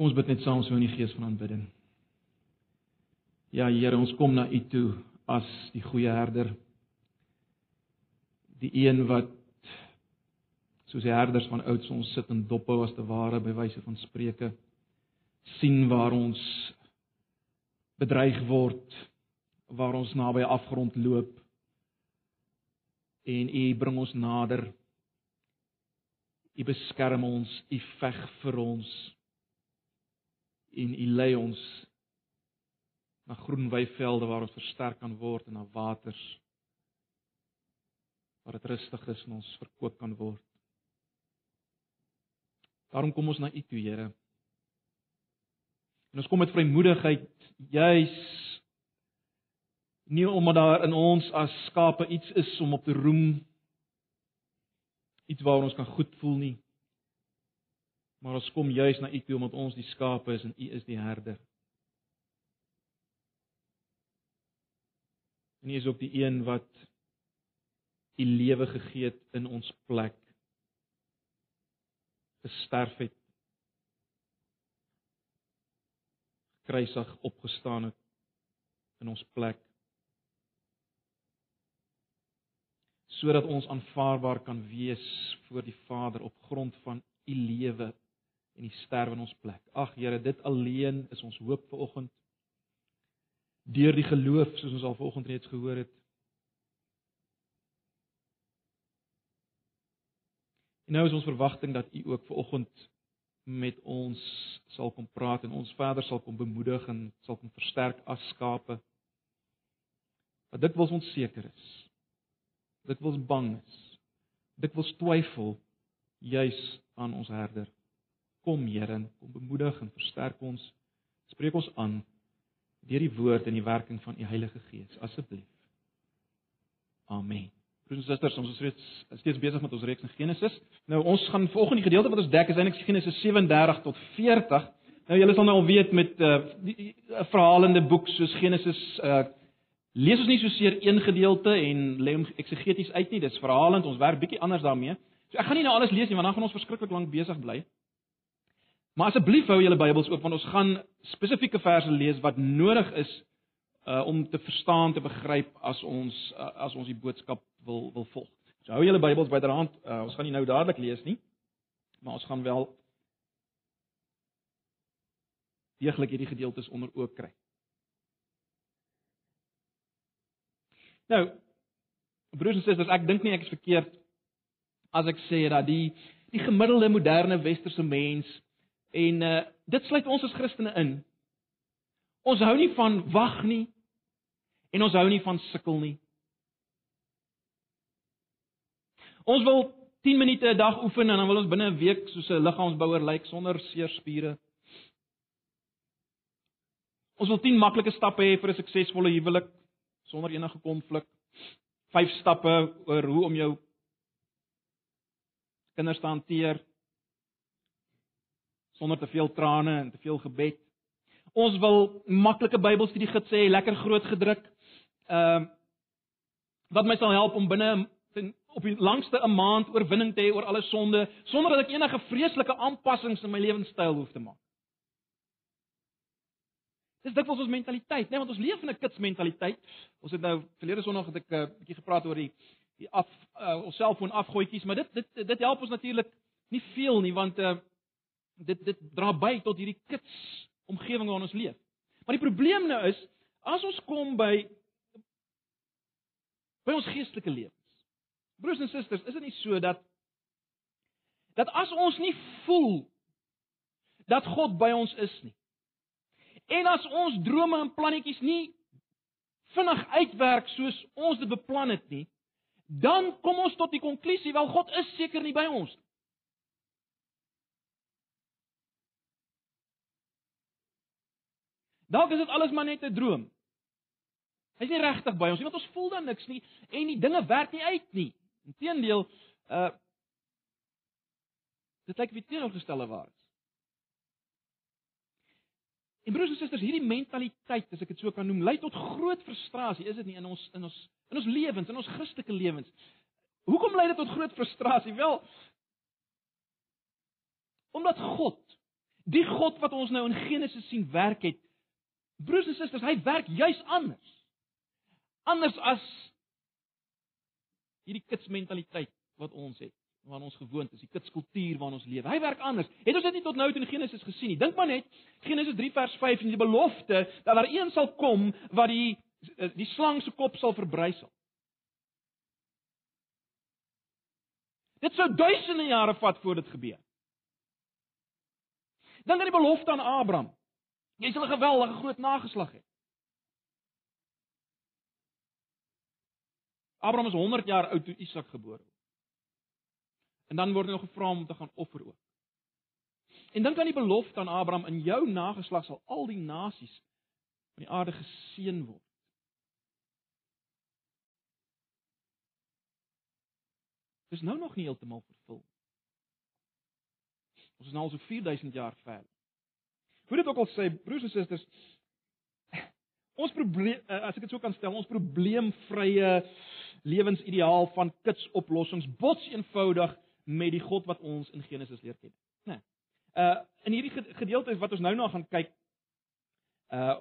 Kom ons bid net saam so in die gees van aanbidding. Ja Here, ons kom na U toe as die goeie herder. Die een wat soos die herders van ouds ons sit en dophou as te ware by wyse van spreuke sien waar ons bedreig word, waar ons naby afgrond loop en U bring ons nader. U beskerm ons, U veg vir ons en U lei ons na groen weivelde waar ons versterk kan word en na waters waar dit rustig is en ons verkoop kan word. Daarom kom ons na U toe, Here. En ons kom met vrymoedigheid juis nie omdat daar in ons as skape iets is om op te roem iets waar ons kan goed voel nie Maar ons kom juis na U toe omdat ons die skape is en U is die herder. En U is ook die een wat U lewe gegee het in ons plek. Gesterf het. Kruisig opgestaan het in ons plek. sodat ons aanvaarbaar kan wees voor die Vader op grond van u lewe en die sterwe in ons plek. Ag Here, dit alleen is ons hoop vir oggend. Deur die geloof, soos ons al vanoggend reeds gehoor het. En nou is ons verwagting dat U ook vanoggend met ons sal kom praat en ons Vader sal kom bemoedig en sal kom versterk as skape. Want dit wil ons seker is. Dit wil ons bang is. Dit wil ons twyfel juis aan ons herder. Kom Here, kom bemoedig en versterk ons. Spreek ons aan deur die woord en die werking van u Heilige Gees, asseblief. Amen. Broers en susters, ons is reeds steeds besig met ons reeks in Genesis. Nou ons gaan volgende gedeelte wat ons dek is eintlik Genesis 37 tot 40. Nou julle sal nou al weet met 'n uh, die uh, verhalende boek soos Genesis uh lees ons nie so seer een gedeelte en lê hom eksegeties uit nie. Dis verhalend, ons werk bietjie anders daarmee. So ek gaan nie nou alles lees nie want dan gaan ons verskriklik lank besig bly. Maar asseblief hou julle Bybels oop want ons gaan spesifieke verse lees wat nodig is uh om te verstaan, te begryp as ons uh, as ons die boodskap wil wil volg. So hou julle Bybels byderhand. Uh, ons gaan nie nou dadelik lees nie. Maar ons gaan wel deeglik hierdie gedeeltes onder oog kry. Nou, broers en susters, ek dink nie ek is verkeerd as ek sê dat die die gemiddelde moderne westerse mens en uh dit sluit ons as Christene in. Ons hou nie van wag nie en ons hou nie van sukkel nie. Ons wil 10 minute 'n dag oefen en dan wil ons binne 'n week soos 'n liggaamsbouer lyk sonder seer spiere. Ons wil 10 maklike stappe hê vir 'n suksesvolle huwelik sonder enige konflik. 5 stappe oor hoe om jou kinders te hanteer sonder te veel trane en te veel gebed. Ons wil maklike Bybelstudie gids hê, lekker groot gedruk. Ehm uh, wat my sal help om binne op die langste 'n maand oorwinning te hê oor alle sonde sonder dat ek enige vreeslike aanpassings in my lewenstyl hoef te maak. Dis dikwels ons mentaliteit, né, nee, want ons leef in 'n kits mentaliteit. Ons het nou verlede Sondag het ek 'n uh, bietjie gepraat oor die die af uh, ons selfoon afgooitjies, maar dit dit dit help ons natuurlik nie veel nie want uh, dit dit dra by tot hierdie kits omgewing waarin ons leef. Maar die probleem nou is as ons kom by by ons geestelike lewens. Broers en susters, is dit nie so dat dat as ons nie voel dat God by ons is nie. En as ons drome en plannetjies nie vinnig uitwerk soos ons dit beplan het nie, dan kom ons tot die konklusie wel God is seker nie by ons nie. Dalk is dit alles maar net 'n droom. Hy's nie regtig by ons nie, want ons voel dan niks nie en die dinge werk nie uit nie. Inteendeel, uh dit lyk wie teenoorgestelde waar is. En broers en susters, hierdie mentaliteit, as ek dit so kan noem, lei tot groot frustrasie, is dit nie in ons in ons in ons lewens, in ons Christelike lewens? Hoekom lei dit tot groot frustrasie? Wel, omdat God Die God wat ons nou in Genesis sien werk het, broers en susters, hy werk juis anders. Anders as hierdie kitsmentaliteit wat ons het, waar ons gewoond is, die kitskultuur waarin ons leef. Hy werk anders. Het ons dit nie tot nou toe in Genesis gesien nie? Dink maar net, Genesis 3 vers 5 en die belofte dat daar een sal kom wat die die slang se kop sal verbrysel. Dit sou duisende jare vat voor dit gebeur. Dink aan die belofte aan Abraham. Jy sal 'n geweldige groot nageslag hê. Abraham is 100 jaar oud toe Isak gebore word. En dan word hy nog gevra om te gaan offer ook. En dink aan die belofte aan Abraham in jou nageslag sal al die nasies van die aarde geseën word. Dis nou nog nie heeltemal vervul. Ons is nou al so 4000 jaar ver. Hoe dit ook al sê, broers en susters, ons probleem eh, as ek dit so kan stel, ons probleemvrye lewensideaal van kitsoplossings bots eenvoudig met die God wat ons in Genesis leer ken. Né? Nee. Uh in hierdie gedeelte wat ons nou na gaan kyk, uh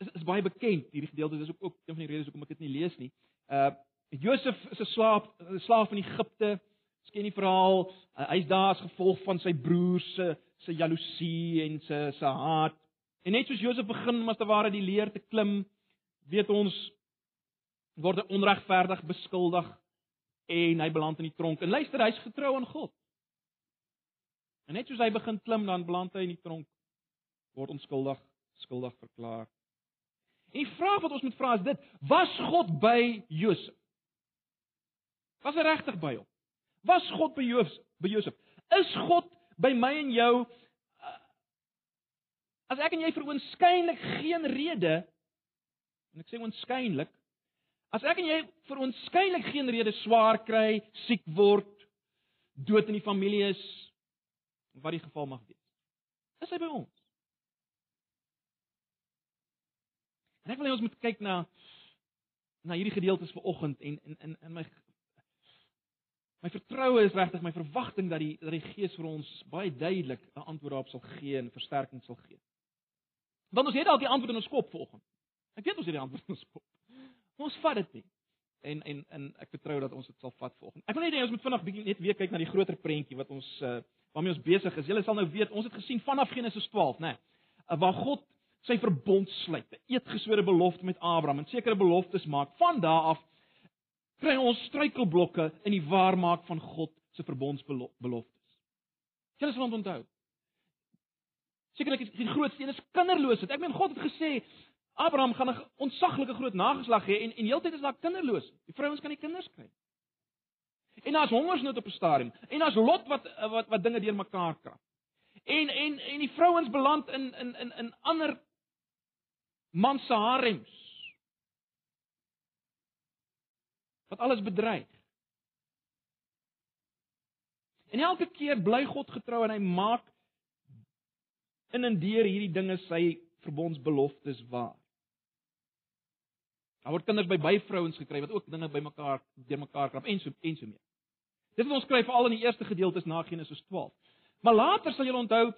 is, is baie bekend. Hierdie gedeelte is ook ook een van die redes hoekom ek dit nie lees nie. Uh Josef is 'n slaaf, 'n slaaf in Egipte. Ons ken die verhaal. Uh, Hy's daar as gevolg van sy broers se se jaloesie en se se haat. En net soos Josef begin om as te ware die leer te klim, weet ons word hy onregverdig beskuldig en hy beland in die tronk. En luister, hy's getrou aan God. En net soos hy begin klim, dan beland hy in die tronk word onskuldig skuldig verklaar. En die vraag wat ons moet vra is dit: Was God by Josef? Was hy regtig by hom? Was God by Josef? By Josef? Is God by my en jou uh, as ek en jy veroonskynlik geen rede en ek sê oonskynlik as ek en jy veroonskynlik geen rede swaar kry, siek word, dood in die familie is wat die geval mag wees. Is hy by ons? En ek wil hê ons moet kyk na na hierdie gedeeltes vanoggend en in in in my My vertroue is regtig my verwagting dat die dat die Gees vir ons baie duidelik 'n antwoord daarop sal gee en versterking sal gee. Want ons het dalk die antwoord in ons kop vanoggend. Ek weet ons het die antwoord in ons kop. Ons vat dit nie. En en en ek vertrou dat ons dit sal vat vanoggend. Ek wil net hê ons moet vinnig bietjie net weer kyk na die groter prentjie wat ons uh, waarmee ons besig is. Julle sal nou weet, ons het gesien vanaf Genesis 12, né? Nee, waar God sy verbond sluit, 'n eetgeswore belofte met Abraham en sekere beloftes maak. Van daardie af kry ons struikelblokke in die waarmaak van God se verbondsbeloftes. Julle sal onthou. Sekerlik is die grootste een is kinderloosheid. Ek meen God het gesê Abraham gaan 'n ontsaglike groot nageslag hê en en heeltyd is daar kinderloos. Die vrouens kan nie kinders kry. En daar's hongersnood op 'n stadium. En daar's Lot wat wat wat dinge deurmekaar krap. En en en die vrouens beland in in in in ander man se harems. Wat alles bedreig. En elke keer bly God getrou en hy maak in en deur hierdie dinge sy verbondsbeloftes waar. Daar word kinders by byvrouens gekry wat ook dinge bymekaar deurmekaar krap en so en so meer. Dit wat ons kry veral in die eerste gedeeltes na Genesis 12. Maar later sal julle onthou,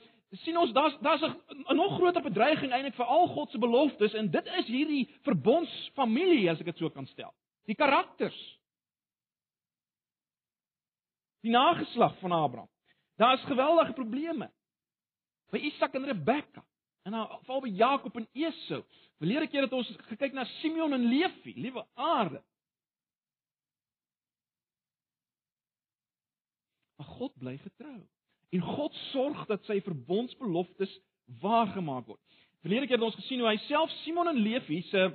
sien ons daar's daar's 'n nog groter bedreiging eintlik vir al God se beloftes en dit is hierdie verbondsfamilie as ek dit so kan stel. Die karakters. Die nageslag van Abraham. Daar is geweldige probleme. By Isak en Rebekka en dan val by Jakob en Esau. Verlede keer het ons gekyk na Simeon en Levi, liewe aarde. Maar God bly getrou. En God sorg dat sy verbondsbeloftes waargemaak word. Verlede keer het ons gesien hoe hy self Simon en Levi se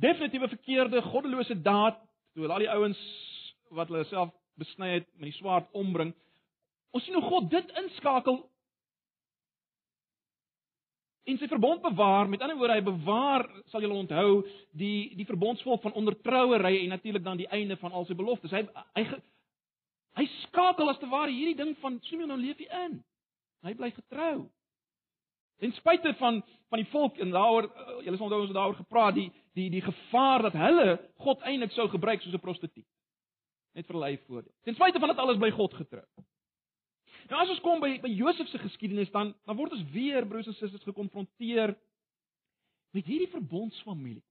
definitiewe verkeerde goddelose daad toe al die ouens wat hulle self besny het met die swaard ombring. Ons sien hoe God dit inskakel en sy verbond bewaar. Met ander woorde, hy bewaar, sal julle onthou, die die verbondsvolk van ondertrouery en natuurlik dan die einde van al sy beloftes. Hy hy hy skakel as te ware hierdie ding van Simeon en Levi in. Hy bly getrou. Ten spyte van van die volk en daaroor uh, julle sal onthou ons het daaroor gepraat die die die gevaar dat hulle God eintlik sou gebruik soos 'n prostituut. Net vir hulle eie voordeel. Ten spyte van dit alles bly God getrou. Nou as ons kom by by Josef se geskiedenis dan dan word ons weer broers en susters gekonfronteer met hierdie verbondsfamilie.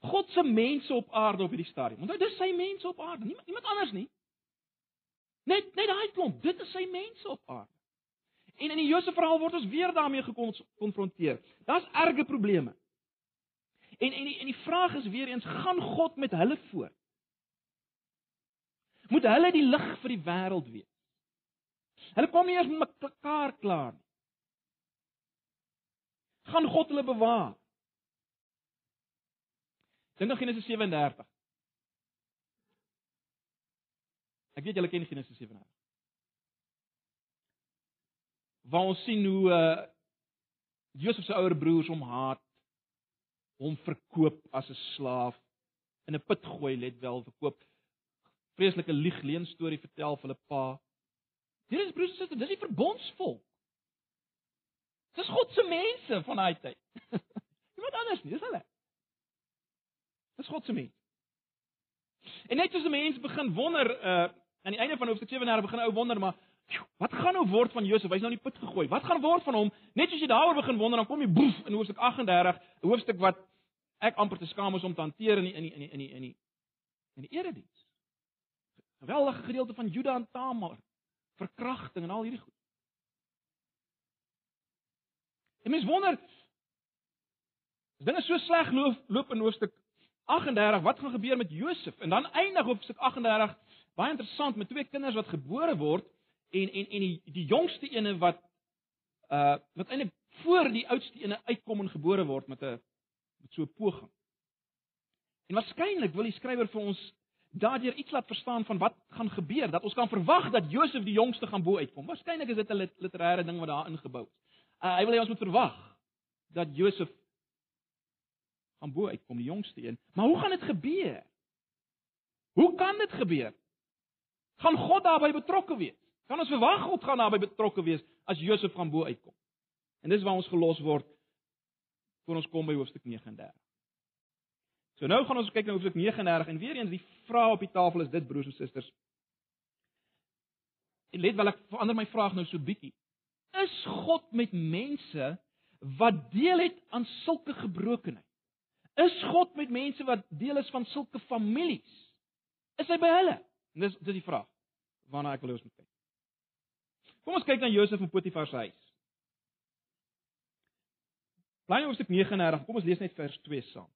God se mense op aarde op hierdie stadium. Onthou dis sy mense op aarde, niemand iemand anders nie. Net net daai klomp, dit is sy mense op aarde. En in die Josef verhaal word ons weer daarmee gekonfronteer. Daar's erge probleme. En en die, en die vraag is weer eens, gaan God met hulle voort? Moet hulle die lig vir die wêreld wees? Hulle kom nie eers met mekaar klaar nie. Gaan God hulle bewaar? Dink aan Genesis 37. Ek weet julle ken Genesis 37. Waar ons sien hoe uh Josef se ouer broers hom haat, hom verkoop as 'n slaaf, in 'n put gooi, let wel, verkoop. Vreeslike lieg leen storie vertel vir hulle pa. Hierdie is broers en susters, dis die verbondsvolk. Dis God se mense van daai tyd. Iemand anders nie, dis hulle. Dis God se mense. En net as die mense begin wonder, uh aan die einde van hoofstuk 37 begin ou wonder, maar wat gaan nou word van Josef? Hy's nou in die put gegooi. Wat gaan word van hom? Net as jy daaroor begin wonder, dan kom jy boef in hoofstuk 38, 'n hoofstuk wat ek amper te skaam is om te hanteer in die in die in die in die in die, in die erediens. Geweldige gedeelte van Juda en Tamar, verkrachting en al hierdie goed. En mens wonder as dinge so sleg loop, loop in hoofstuk 38, wat gaan gebeur met Josef? En dan eindig hoofstuk 38 baie interessant met twee kinders wat gebore word en en en die die jongste ene wat uh wat eintlik voor die oudste ene uitkom en gebore word met 'n met so 'n poging. En waarskynlik wil die skrywer vir ons daardeur iets laat verstaan van wat gaan gebeur, dat ons kan verwag dat Josef die jongste gaan bo uitkom. Waarskynlik is dit 'n literêre ding wat daar ingebou is. Uh, hy wil hê ons moet verwag dat Josef gaan bo uitkom, die jongste een. Maar hoe gaan dit gebeur? Hoe kan dit gebeur? Gaan God daarbey betrokke wees? Kan ons verwag God gaan daarbey betrokke wees as Josef gaan bo uitkom? En dis waar ons gelos word voor ons kom by hoofstuk 39. So nou gaan ons kyk na hoofstuk 39 en weer eens die vraag op die tafel is dit broers en susters. En let wel ek verander my vraag nou so bietjie. Is God met mense wat deel het aan sulke gebrokenheid? Is God met mense wat deel is van sulke families? Is hy by hulle? Dis dis die vraag waarna ek wil hê ons moet kyk. Kom ons kyk na Josef en Potifar se huis. Blaai nou hoofstuk 39, kom ons lees net vers 2 saam.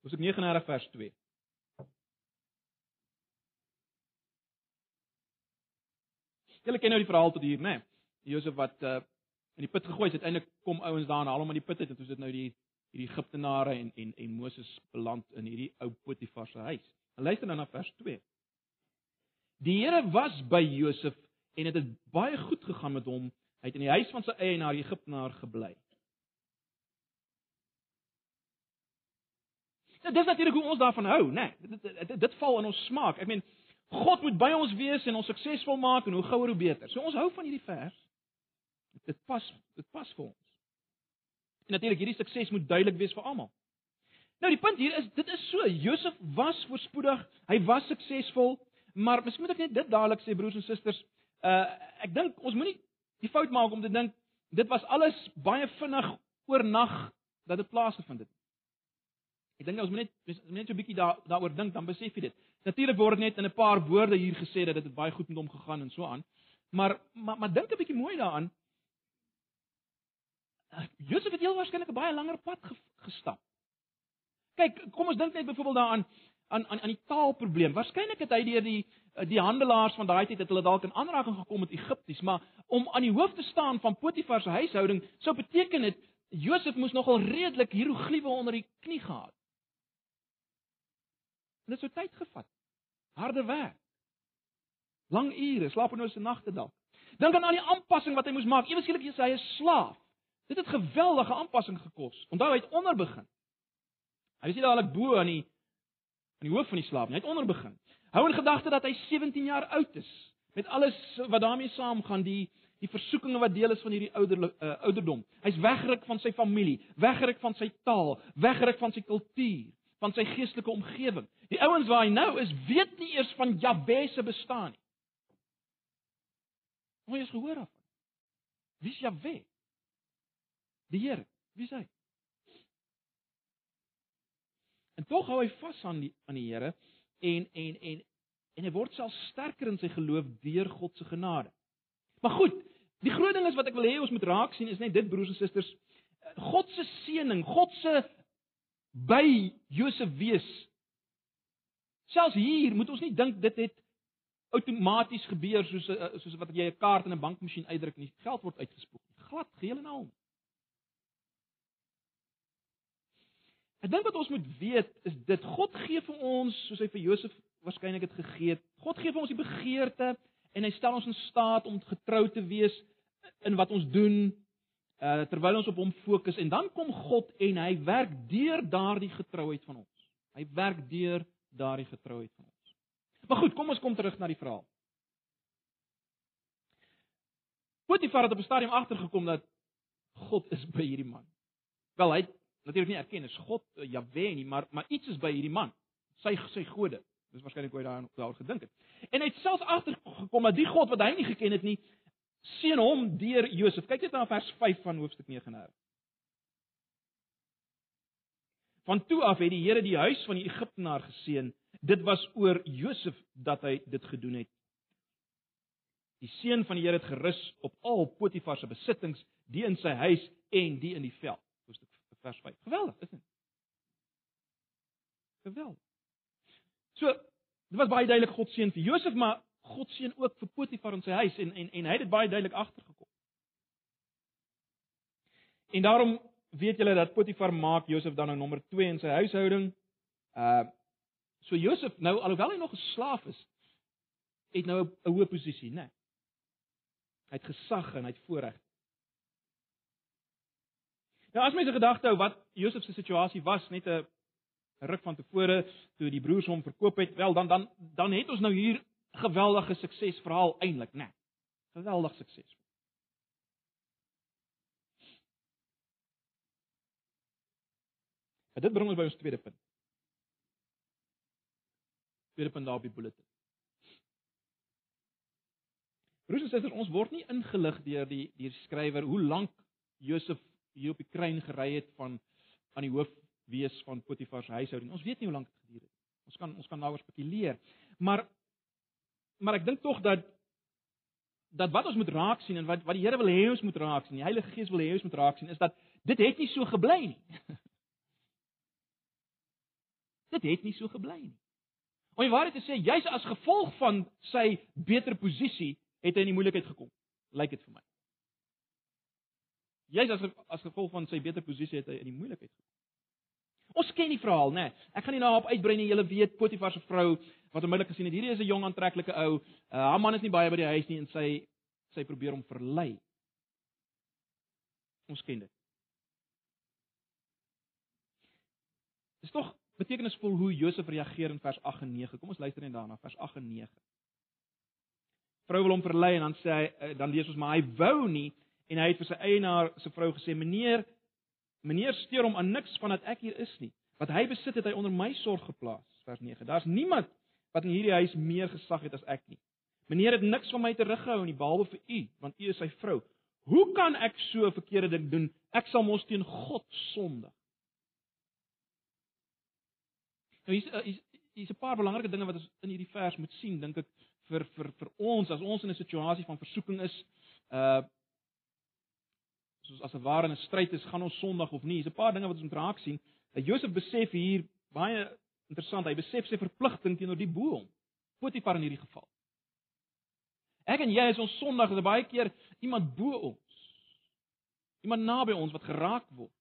Hoofstuk 39 vers 2. Julle ken nou die verhaal tot hier, né? Nee? Josef wat uh, in die put gegooi is, uiteindelik kom ouens daar en haal hom uit die put uit en toe sit nou die hierdie Egiptenare en en en Moses beland in hierdie ou Potifar se huis. En luister nou na vers 2. Die Here was by Josef en dit het, het baie goed gegaan met hom. Hy het in die huis van sy eienaar Egiptenaar gebly. Nou, dis natuurlik hoe ons daarvan hou, né? Nee, dit, dit, dit dit val in ons smaak. Ek meen God moet by ons wees en ons suksesvol maak en hoe gouer hoe beter. So ons hou van hierdie vers. Dit pas dit pas vir ons. En natuurlik hierdie sukses moet duidelik wees vir almal. Nou die punt hier is dit is so Josef was voorspoedig, hy was suksesvol, maar miskien moet ek net dit dadelik sê broers en susters, uh ek dink ons moenie die fout maak om te dink dit was alles baie vinnig oornag dat dit plaasgevind het. Ek dink ons moet net net so 'n bietjie daar daaroor dink dan besef jy dit. Natuurlik word net in 'n paar woorde hier gesê dat dit baie goed met hom gegaan en so aan. Maar maar, maar dink 'n bietjie mooi daaraan. Josef het heel waarskynlik 'n baie langer pad ge, gestap. Kyk, kom ons dink net byvoorbeeld daaraan aan aan aan die taalprobleem. Waarskynlik het hy deur die die handelaars van daai tyd het hulle dalk in aanraking gekom met Egipties, maar om aan die hoof te staan van Potifar se huishouding sou beteken dit Josef moes nogal redelik hieroglife onder die knie gehad. Dit sou tyd gevat. Harde werk. Lang ure, slapelose nagte dalk. Dink aan al die aanpassing wat hy moes maak. Ewe skielik is hy 'n slaaf. Dit het geweldige aanpassing gekos. Onthou hy het onder begin. Hy was nie dadelik bo aan die die hoof van die slaap nie. Hy het onder begin. Hou in gedagte dat hy 17 jaar oud is met alles wat daarmee saamgaan, die die versoekinge wat deel is van hierdie ouder uh, ouderdom. Hy's weggeruk van sy familie, weggeruk van sy taal, weggeruk van sy kultuur, van sy geestelike omgewing. Die ouens waar hy nou is, weet nie eers van Jahwe se bestaan nie. Hoe jy gehoor af? Wie is Jahwe? Die Here. Wie is hy? En tog hou hy vas aan die aan die Here en en en en hy word self sterker in sy geloof deur God se genade. Maar goed, die groot ding is wat ek wil hê ons moet raak sien is net dit broers en susters, God se seëning, God se by Josef wees. Selfs hier moet ons nie dink dit het outomaties gebeur soos soos wat jy 'n kaart in 'n bankmasjien uitdruk en geld word uitgespoeg. Glad geheel en al. Ek dink wat ons moet weet is dit God gee vir ons soos hy vir Josef waarskynlik het gegee het. God gee vir ons die begeerte en hy stel ons in staat om getrou te wees in wat ons doen uh terwyl ons op hom fokus en dan kom God en hy werk deur daardie getrouheid van ons. Hy werk deur daardie getrouheid van ons. Maar goed, kom ons kom terug na die verhaal. Potifar het op 'n stadium agtergekom dat God is by hierdie man. Wel, hy natuurlik nie erken is God uh, Jahwe nie, maar maar iets is by hierdie man. Sy sy gode. Dis waarskynlik hoe hy daaroor daar gedink het. En hy het selfs agtergekom dat die God wat hy nie geken het nie, seën hom deur Josef. Kyk net na vers 5 van hoofstuk 9 nou. Van toe af het die Here die huis van die Egiptenaar geseën. Dit was oor Josef dat hy dit gedoen het. Die seën van die Here het gerus op al Potifar se besittings, die in sy huis en die in die veld. Vers 5. Geweldig, is dit? Geweldig. So, dit was baie duidelik God seën vir Josef, maar God seën ook vir Potifar in sy huis en en en hy het dit baie duidelik agtergekom. En daarom weet julle dat Potifar maak Josef dan nou nommer 2 in sy huishouding. Uh so Josef nou alhoewel hy nog 'n slaaf is, het nou 'n hoë posisie, né? Nee. Hy het gesag en hy het voorreg. Nou as mense gedagte hou wat Josef se situasie was, net 'n ruk van tevore toe die broers hom verkoop het, wel dan dan dan het ons nou hier geweldige suksesverhaal eintlik, né? Nee, geweldig suksesvol. En dit bring ons by ons tweede punt. Tweede punt daar op die bulletin. Broers en susters, ons word nie ingelig deur die die skrywer hoe lank Josef hier op die kruin gery het van aan die hoof wees van Potifar se huishouding. Ons weet nie hoe lank dit geduur het. Ons kan ons kan daaroor spekuleer. Maar maar ek dink tog dat dat wat ons moet raak sien en wat wat die Here wil hê ons moet raak sien, die Heilige Gees wil hê ons moet raak sien is dat dit het nie so gebly nie. dit het nie so gebly nie. Om die waarheid te sê, juis as gevolg van sy beter posisie het hy in die moeilikheid gekom. Lyk dit vir my. Juis as as gevolg van sy beter posisie het hy in die moeilikheid gekom. Ons ken die verhaal, né? Nee. Ek gaan nie daarop uitbrei nie. Julle weet Potifar se vrou wat onmiddellik gesien het, hierdie is 'n jong aantreklike ou. Uh, haar man is nie baie by die huis nie en sy sy probeer hom verlei. Ons ken dit. Dis tog betekenisvol hoe Josef reageer in vers 8 en 9. Kom ons luister net daarna, vers 8 en 9. Vrou wil hom verlei en dan sê hy uh, dan lees ons maar hy wou nie en hy het vir sy eienaar se vrou gesê: "Meneer, Meneer steur hom aan niks van dat ek hier is nie. Wat hy besit het hy onder my sorg geplaas. Vers 9. Daar's niemand wat in hierdie huis meer gesag het as ek nie. Meneer het niks van my teruggehou nie behalwe vir u, want u is sy vrou. Hoe kan ek so 'n verkeerde ding doen? Ek sal mos teen God sondig. Nou hier's eh, hier's hier's 'n paar belangrike dinge wat ons in hierdie vers moet sien, dink ek vir vir vir ons as ons in 'n situasie van versoeking is, uh soos as 'n ware in 'n stryd is, gaan ons Sondag of nie. Dis 'n paar dinge wat ons moet raak sien. Dat Josef besef hier baie interessant, hy besef sy verpligting teenoor die bo hom. Potifar in hierdie geval. Ek en jy is ons Sondag is baie keer iemand bo ons. Iemand naby ons wat geraak word.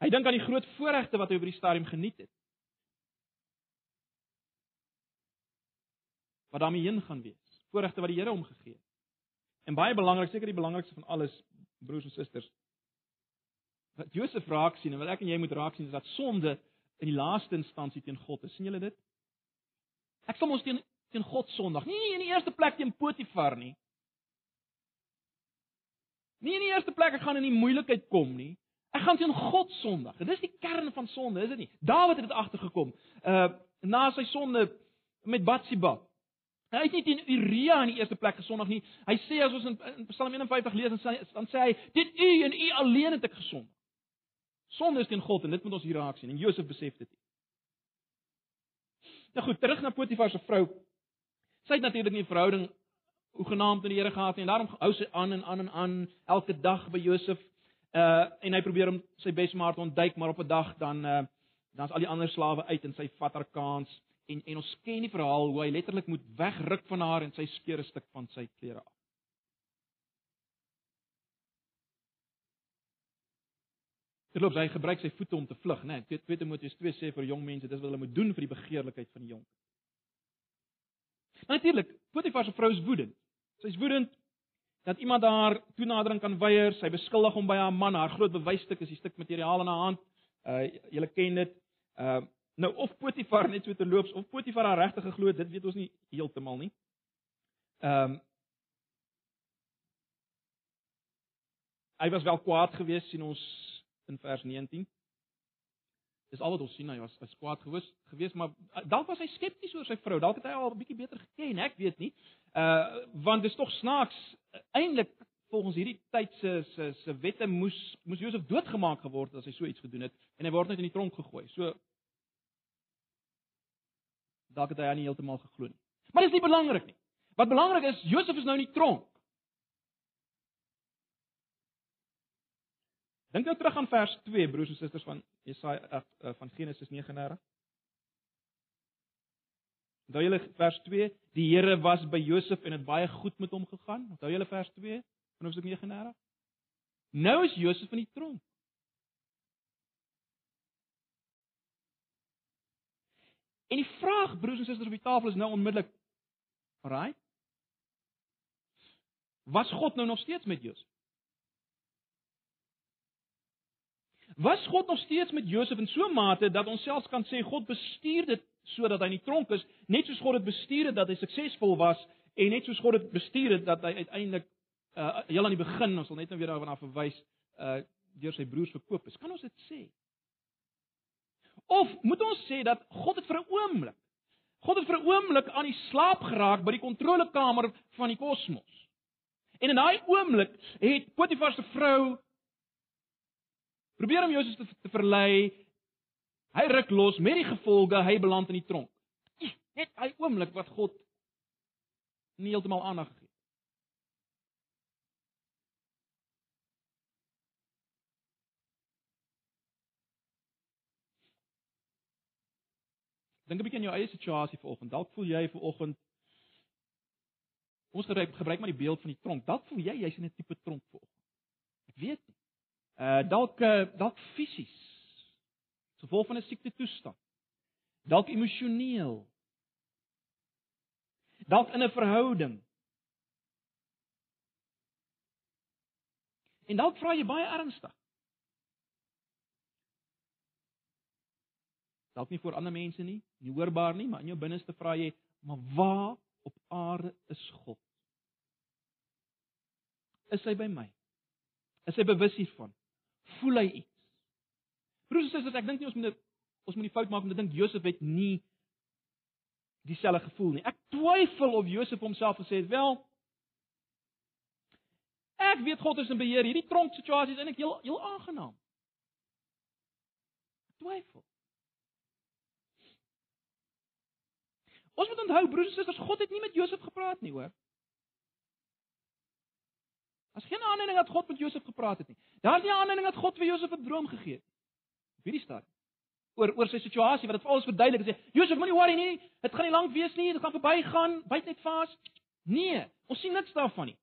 Hy dink aan die groot voorregte wat hy oor die stadium geniet het. Wat daarmee heen gaan wees. Voorregte wat die Here hom gegee het. En baie belangrik, seker die belangrikste van alles, broers en susters. Wat Josef raak sien en wat ek en jy moet raak sien is dat sonde in die laaste instansie teen God is. sien julle dit? Ek sal ons teen teen God sondig. Nie in die eerste plek teen Potifar nie. Nie in die eerste plek ek gaan in die moeilikheid kom nie. Ek gaan teen God sondig. Dit is die kern van sonde, is dit nie? Dawid het dit agtergekom. Uh na sy sonde met Batsheba. Hy het nie teen Uria in die eerste plek gesondig nie. Hy sê as ons in, in Psalm 51 lees dan sê, dan sê hy: "Dit u en u alleen het ek gesondig." Sonde is teen God en dit moet ons hier raak sien en Josef besef dit. Nou goed, terug na Potifar se vrou. Sy het natuurlik nie 'n verhouding hoegenaamd met die Here gehad nie en daarom hou sy aan en aan en aan elke dag by Josef. Uh en hy probeer om sy bes maar te ontduik, maar op 'n dag dan uh dan's al die ander slawe uit en sy vat haar kans en en ons ken die verhaal hoe hy letterlik moet wegruk van haar en sy skeur 'n stuk van sy klere af. Terloops, hy gebruik sy voete om te vlug, né? Nee, 2 Timoteus 2 sê vir jong mense, dis wat hulle moet doen vir die begeerlikheid van die jonk. Natuurlik, Potifar se vrou is woedend. Sy's woedend dat iemand haar toenadering kan weier. Sy beskuldig hom by haar man. Haar groot bewysstuk is die stuk materiaal in haar hand. Uh julle ken dit. Uh nou of Potifar net so terloops of Potifar haar regtig geglo het, dit weet ons nie heeltemal nie. Ehm um, Hy was wel kwaad geweest sien ons in vers 19. Dis al wat ons sien, hy was hy kwaad gewees gewees, maar uh, dalk was hy skepties oor sy vrou. Dalk het hy al 'n bietjie beter geken, ek weet nie. Uh want dis tog snaaks eintlik volgens hierdie tyd se se se wette moes moes Josef doodgemaak geword het as hy so iets gedoen het en hy word net in die tronk gegooi. So dalk het hy aan nie heeltemal geglo nie. Maar dis nie belangrik nie. Wat belangrik is, Josef is nou in die tronk. Dink nou terug aan vers 2 broers en susters van Jesaja uh, van Genesis 39. Onthou julle vers 2, die Here was by Josef en het baie goed met hom gegaan. Onthou julle vers 2 van Hoofstuk 39? Nou is Josef in die tronk. En die vraag broers en susters op die tafel is nou onmiddellik, alraai? Was God nou nog steeds met Josef? Was God nog steeds met Josef in so 'n mate dat ons selfs kan sê God bestuur dit sodat hy in die tronk is, net soos God dit bestuur het dat hy suksesvol was en net soos God dit bestuur het dat hy uiteindelik uh heel aan die begin, ons sal net nou weer daarna verwys, uh deur sy broers verkoop is. Kan ons dit sê? Of moet ons sê dat God het vir 'n oomblik God het vir 'n oomblik aan die slaap geraak by die kontrolekamer van die kosmos. En in daai oomblik het Potifar se vrou Probeer om Josef te, te verlei. Hy ruk los met die gevolge, hy beland in die tronk. Net hy oomblik wat God nie heeltemal aandag gegee. Dink 'n bietjie aan jou eie situasie vanoggend. Dalk voel jy vanoggend Ons gebruik gebruik maar die beeld van die tronk. Dalk voel jy jy's in 'n tipe tronk vanoggend. Ek weet nie. Uh dalk uh, dalk fisies. Gevolg van 'n siekte toestand. Dalk emosioneel. Dalk in 'n verhouding. En dalk vra jy baie ernstig. Dalk nie vir ander mense nie, nie hoorbaar nie, maar in jou binneste vra jy, maar waar op aarde is God? Is hy by my? Is hy bewus hiervan? voel hy iets. Broers en susters, ek dink nie ons moet ons moet die fout maak om te dink Josef het nie dieselfde gevoel nie. Ek twyfel of Josef homself gesê het, "Wel, ek weet God is in beheer. Hierdie tronk situasie is eintlik heel heel aangenaam." Twyfel. Ons moet onthou broers en susters, God het nie met Josef gepraat nie, hoor. As geen aanleiding dat God met Josef gepraat het nie. Daar's nie aanleiding dat God vir Josef 'n droom gegee het. Wie die staat oor oor sy situasie wat dit vir ons verduidelik en sê Josef moenie worry nie, dit gaan nie lank wees nie, dit gaan verbygaan, byt net vas. Nee, ons sien niks daarvan nie.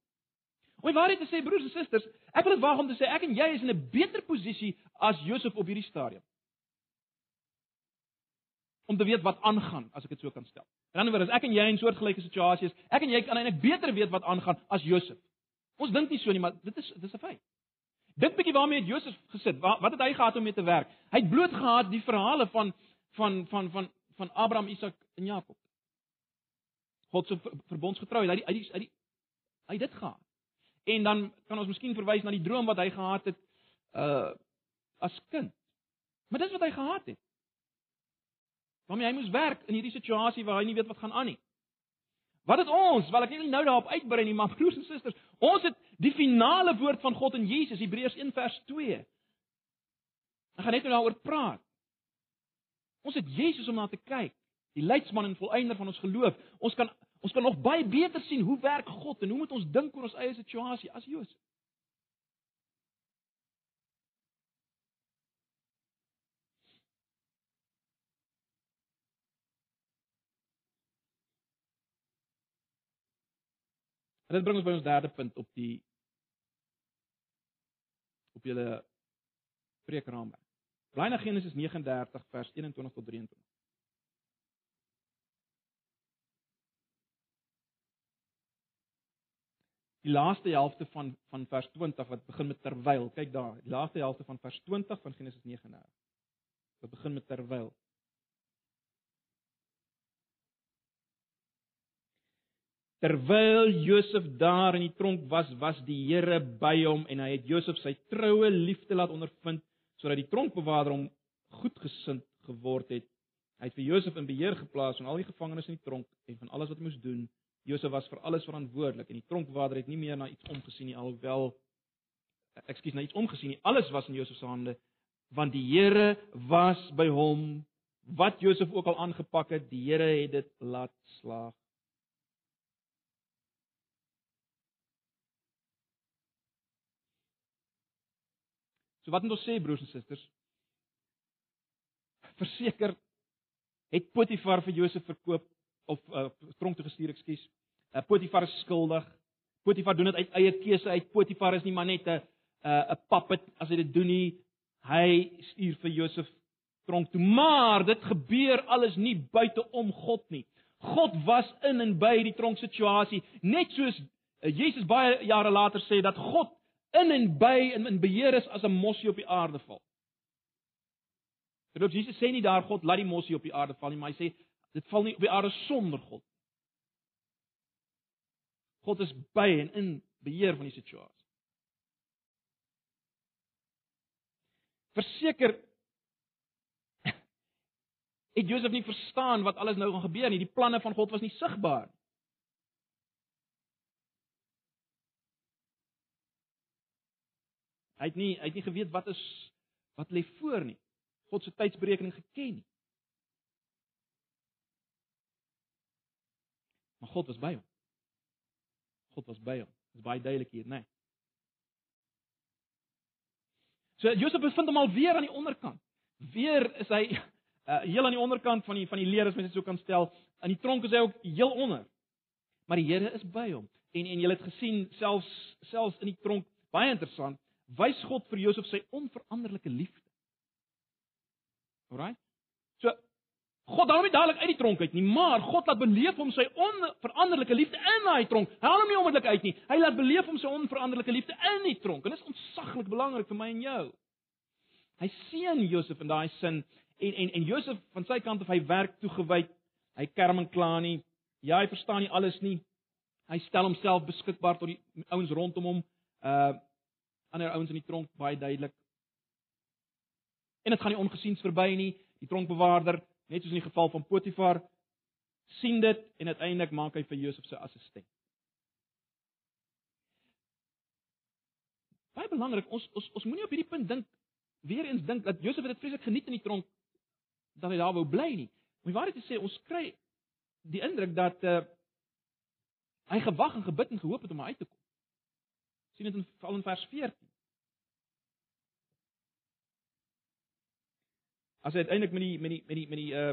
Om die waarheid te sê broers en susters, ek wil dit waag om te sê ek en jy is in 'n beter posisie as Josef op hierdie stadium. Om te weet wat aangaan, as ek dit so kan stel. In 'n ander woord, as ek en jy in soortgelyke situasies is, ek en jy kan eintlik beter weet wat aangaan as Josef. Ons dink nie so nie, maar dit is dit is 'n feit. Dink bietjie waarmee het Josef gesit? Wat, het hy gehad om mee te werk? Hy het bloot gehad die verhale van van van van van Abraham, Isak en Jakob. God se verbondsgetrou, hy hy hy hy dit gehad. En dan kan ons miskien verwys na die droom wat hy gehad het uh as kind. Maar dis wat hy gehad het. Want hy moes werk in hierdie situasie waar hy nie weet wat gaan aan nie. Wat het ons? Wel ek wil nou daarop uitbrei nie, maar broers en susters, ons het die finale woord van God in Jesus, Hebreërs 1 vers 2. Ek gaan net nou daaroor praat. Ons het Jesus om na te kyk, die leidsman en volëinder van ons geloof. Ons kan ons kan nog baie beter sien hoe werk God en hoe moet ons dink oor ons eie situasie as Josef. En dit bring ons by ons derde punt op die op julle preekraamwerk. Blaai na Genesis 39 vers 21 tot 23. Die laaste helfte van van vers 20 wat begin met terwyl. Kyk daar, die laaste helfte van vers 20 van Genesis 39. Wat begin met terwyl. Terwyl Josef daar in die tronk was, was die Here by hom en hy het Josef sy troue liefde laat ondervind sodat die tronkbewaarder hom goedgesind geword het. Hy het vir Josef in beheer geplaas van al die gevangenes in die tronk en van alles wat hy moes doen. Josef was vir alles verantwoordelik en die tronkbewaarder het nie meer na iets omgesien nie alhoewel ekskuus na iets omgesien nie. Alles was in Josef se hande want die Here was by hom. Wat Josef ook al aangepak het, die Here het dit laat slaag. So wat moet ons sê broers en susters? Verseker het Potifar vir Josef verkoop of uh, tronk toe gestuur, ekskuus. Uh, Potifar is skuldig. Potifar doen dit uit eie keuse uit. Potifar is nie maar net 'n 'n puppet as hy dit doen nie. Hy stuur vir Josef tronk toe. Maar dit gebeur alles nie buite om God nie. God was in en by die tronk situasie, net soos Jesus baie jare later sê dat God in en by en in beheer is as 'n mossie op die aarde val. Terwyl Jesus sê nie daar God laat die mossie op die aarde val nie, maar hy sê dit val nie op die aarde sonder God. God is by en in beheer van die situasie. Verseker het Josef nie verstaan wat alles nou gaan gebeur nie. Die planne van God was nie sigbaar nie. Hy het nie hy het nie geweet wat is wat lê voor nie. God se tydsberekening geken nie. Maar God was by hom. God was by hom. Dit is baie duidelik hier, né? Nee. So Josef bevind hom al weer aan die onderkant. Weer is hy uh, heel aan die onderkant van die van die leer as mens dit so kan stel. In die tronk is hy ook heel onder. Maar die Here is by hom. En en jy het gesien selfs selfs in die tronk baie interessant wys God vir Josef sy onveranderlike liefde. Alraai. So God haal hom nie dadelik uit die tronk uit nie, maar God laat beleef hom sy onveranderlike liefde in daai tronk. Hy haal hom nie onmiddellik uit nie. Hy laat beleef hom sy onveranderlike liefde in die tronk. En dit is ontsaglik belangrik vir my en jou. Hy seën Josef in daai sin en en en Josef van sy kant af hy werk toegewyd. Hy kerm en kla nie. Ja, hy verstaan nie alles nie. Hy stel homself beskikbaar tot die ouens rondom hom. Uh ander ouens in die tronk baie duidelik. En dit gaan nie ongesiens verby nie. Die tronkbewaarder, net soos in die geval van Potifar, sien dit en uiteindelik maak hy vir Josef sy assistent. Baie belangrik, ons ons ons moenie op hierdie punt dink weer eens dink dat Josef dit vreeslik geniet in die tronk dat hy daar wou bly nie. Om die waarheid te sê, ons kry die indruk dat uh, hy gewag en gebid en gehoop het om uit te kom sien dit in val in vers 14. As hy uiteindelik met die met die met die met die uh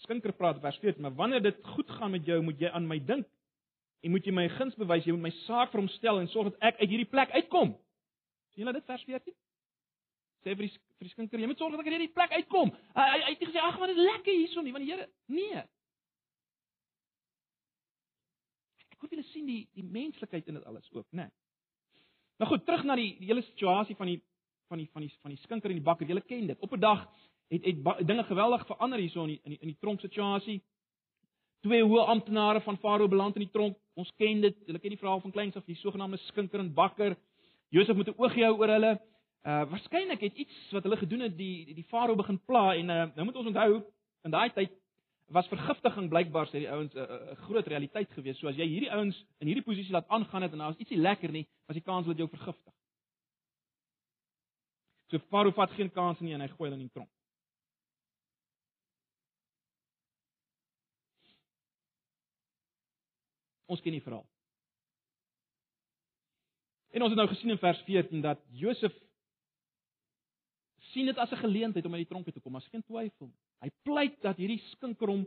skinker praat vers 14, maar wanneer dit goed gaan met jou, moet jy aan my dink. En moet jy my guns bewys, jy moet my saak vir hom stel en sorg dat ek uit hierdie plek uitkom. sien jy dit vers 14? Sê vir die vir die skinker, jy moet sorg dat ek uit hierdie plek uitkom. Hy hy het gesê ag, maar dit is lekker hierson nie, want die Here nee. Ek hoop julle sien die die menslikheid in dit alles ook, né? Nee. Nou goed, terug na die, die hele situasie van die van die van die van die skinker en die bakker. Julle ken dit. Op 'n dag het het dinge geweldig verander hierso in die in die, in die tronk situasie. Twee hoë amptenare van Farao beland in die tronk. Ons ken dit. Julle ken die verhaal van kleins af die sogenaamde skinker en bakker. Josef moet 'n oogie hou oor hulle. Uh waarskynlik het iets wat hulle gedoen het die die, die farao begin pla en uh, nou moet ons onthou in daai tyd was vergiftiging blykbaar sê die ouens 'n uh, uh, groot realiteit gewees. So as jy hierdie ouens in hierdie posisie laat aangaan het en daar is ietsie lekker nie, was die kans dat jou vergiftig. So farao vat geen kans nie en hy gooi hulle in die tronk. Ons ken die verhaal. En ons het nou gesien in vers 14 dat Josef sien dit as 'n geleentheid om uit die tronk te kom, as geen twyfel nie. Hy pleit dat hierdie skinker hom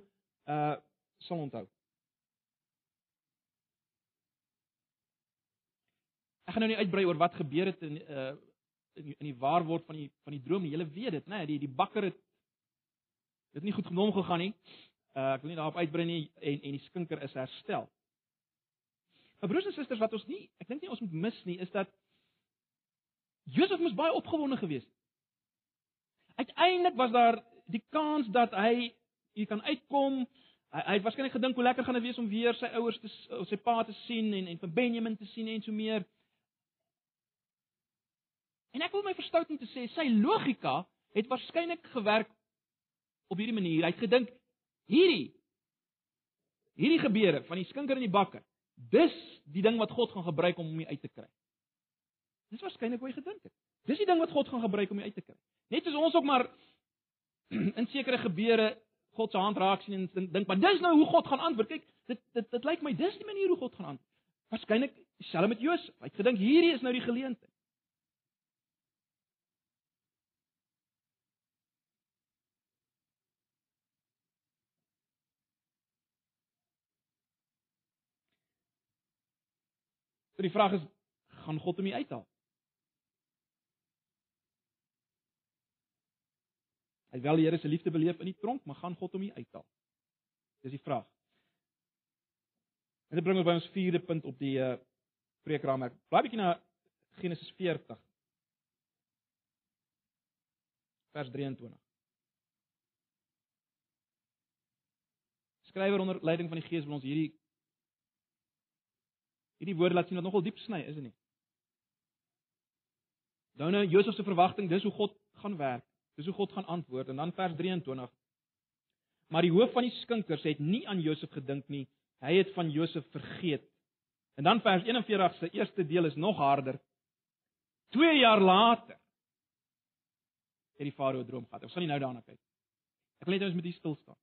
uh sal onthou. Ek gaan nou nie uitbrei oor wat gebeur het in uh in die, in die waarword van die van die droom nie. Julle weet dit, né? Nee, die die bakker het dit nie goed genoem gegaan nie. Uh ek wil nie daarop uitbrei nie en en die skinker is herstel. Maar broers en susters, wat ons nie, ek dink nie ons moet mis nie, is dat Josef moes baie opgewonde gewees het. Uiteindelik was daar die kans dat hy hier kan uitkom. Hy, hy het waarskynlik gedink hoe lekker gaan dit wees om weer sy ouers te sy pa te sien en en vir Benjamin te sien en so meer. En ek wil my verstout om te sê sy logika het waarskynlik gewerk op hierdie manier. Hy het gedink hierdie hierdie gebeure van die skinker en die bakker Dis die ding wat God gaan gebruik om hom uit te kry. Dis waarskynlik hoe hy gedink het. Dis die ding wat God gaan gebruik om hom uit te kry. Net soos ons ook maar in sekere gebeure God se hand raak sien en dink, maar dis nou hoe God gaan antwoord. Kyk, dit dit dit lyk my dis die manier hoe God gaan antwoord. Waarskynlik dieselfde met Josef. Hy het gedink hierdie is nou die geleentheid. So die vraag is, gaan God hom uithaal? Hy wel die Here se liefde beleef in die tronk, maar gaan God hom uithaal? Dis die vraag. En dit bring ons by ons vierde punt op die uh preekraamwerk. Blaai bietjie na Genesis 40 vers 23. Skrywer onder leiding van die Gees wil ons hierdie hierdie woorde laat sien wat nogal diep sny, is dit nie? Dan nou Josef se verwagting, dis hoe God gaan werk. Dis hoe God gaan antwoord en dan vers 23. Maar die hoof van die skinkers het nie aan Josef gedink nie. Hy het van Josef vergeet. En dan vers 41 se eerste deel is nog harder. 2 jaar later het die farao droom gehad. Ons gaan nie nou daarna kyk. Ek wil net ons met hier stil staan.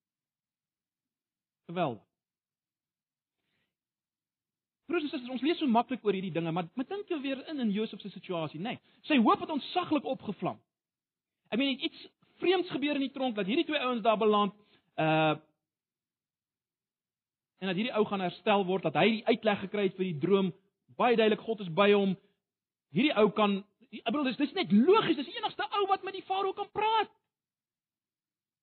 Geweldig. Broers en susters, ons lees so maklik oor hierdie dinge, maar maar dink jy weer in in Josef se situasie, nê? Nee, sy hoop het ontsaglik opgevlam. Ek meen iets vreemds gebeur in die tronk dat hierdie twee ouens daar beland, uh en dat hierdie ou gaan herstel word, dat hy die uitleg gekry het vir die droom, baie duidelik God is by hom. Hierdie ou kan ek bedoel dis dis net logies, dis die enigste ou wat met die farao kan praat.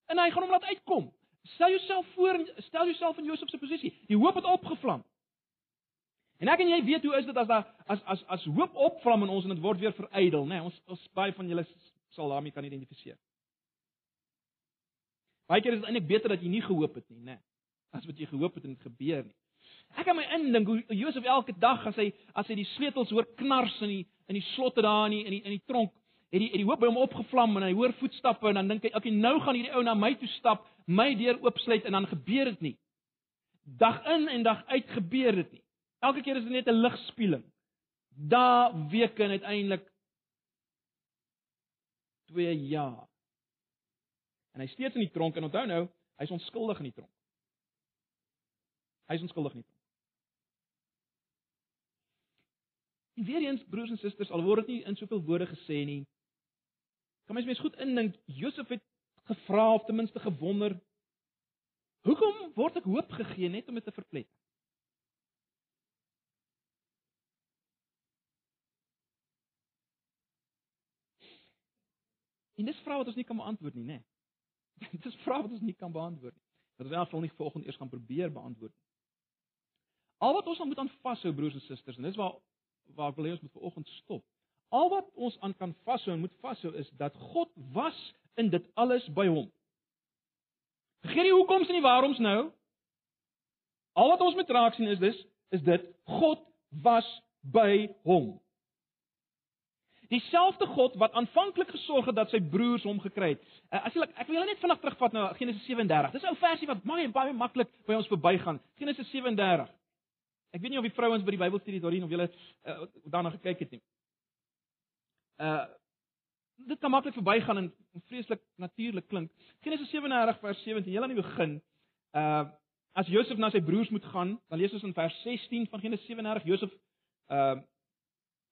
En hy gaan hom laat uitkom. Stel jouself voor, stel jouself in Josef se posisie. Die hoop het opgevlam. En ek en jy weet hoe is dit as daar as as as hoop opvlam in ons en dit word weer verydel, nê? Nee, ons ons baie van julle sal daarmee kan identifiseer. Baie keer is dit eintlik beter dat jy nie gehoop het nie, nê? Nee, as wat jy gehoop het en dit gebeur nie. Ek kan my indink hoe Josef elke dag as hy as hy die sleutels hoor knars in die in die slotte daar in die in die, in die tronk, het die het die hoop by hom opgevlam en hy hoor voetstappe en dan dink hy, "Oké, nou gaan hierdie ou na my toe stap, my deur oopsluit en dan gebeur dit nie." Dag in en dag uit gebeur dit nie. Elke keer is dit net 'n ligspieeling. Da weke en uiteindelik 2 jaar. En hy steeds in die tronk en onthou nou, hy's onskuldig in die tronk. Hy's onskuldig in die tronk. En weer eens broers en susters, al word dit nie in soveel woorde gesê nie. Kan mens mens goed indink Josef het gevra of ten minste gewonder hoekom word ek hoop gegee net om dit te verplet? En dis vrae wat ons nie kan beantwoord nie, né? Nee. dis vrae wat ons nie kan beantwoord nie. Dat ons wel vol nie volgende eers gaan probeer beantwoord nie. Al wat ons aan moet aan vashou broers en susters, en dis waar waar ek wil hê ons moet vanoggend stop. Al wat ons aan kan vashou en moet vashou is dat God was in dit alles by hom. Vergeet nie hoekoms en nie waaroms nou. Al wat ons moet raak sien is dis is dit God was by hom. Dieselfde God wat aanvanklik gesorg het dat sy broers hom gekry het. Uh, as jy ek wil julle net vinnig terugvat na Genesis 37. Dis 'n ou versie wat baie baie maklik by ons verbygaan. Genesis 37. Ek weet nie of die vrouens by die Bybelstudie daarin of julle uh, daarna gekyk het nie. Uh dit kan maklik verbygaan en vreeslik natuurlik klink. Genesis 37 vers 17, heel aan die begin. Uh as Josef na sy broers moet gaan, dan lees ons in vers 16 van Genesis 37, Josef uh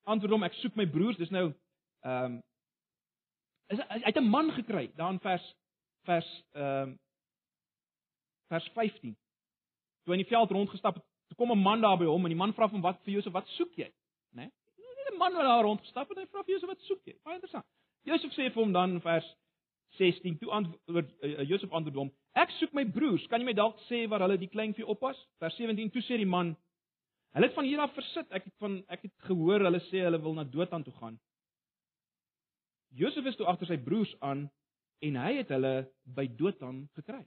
antwoord hom ek soek my broers, dis nou ehm um, is hy het 'n man gekry daar in vers vers ehm um, vers 15. Toe in die veld rondgestap het, toe kom 'n man daar by hom en die man vra hom wat vir Josef, wat soek jy? Né? Nee? 'n man wat daar rondgestap het en hy vra vir Josef wat soek jy? Baie interessant. Josef sê vir hom dan in vers 16 toe antwoord uh, Josef antwoord hom: Ek soek my broers, kan jy my dalk sê waar hulle die klein vee oppas? Vers 17 toe sê die man: Hulle het van hier af versit. Ek het van ek het gehoor hulle sê hulle wil na Dothan toe gaan. Josef is toe agter sy broers aan en hy het hulle by Dothan gekry.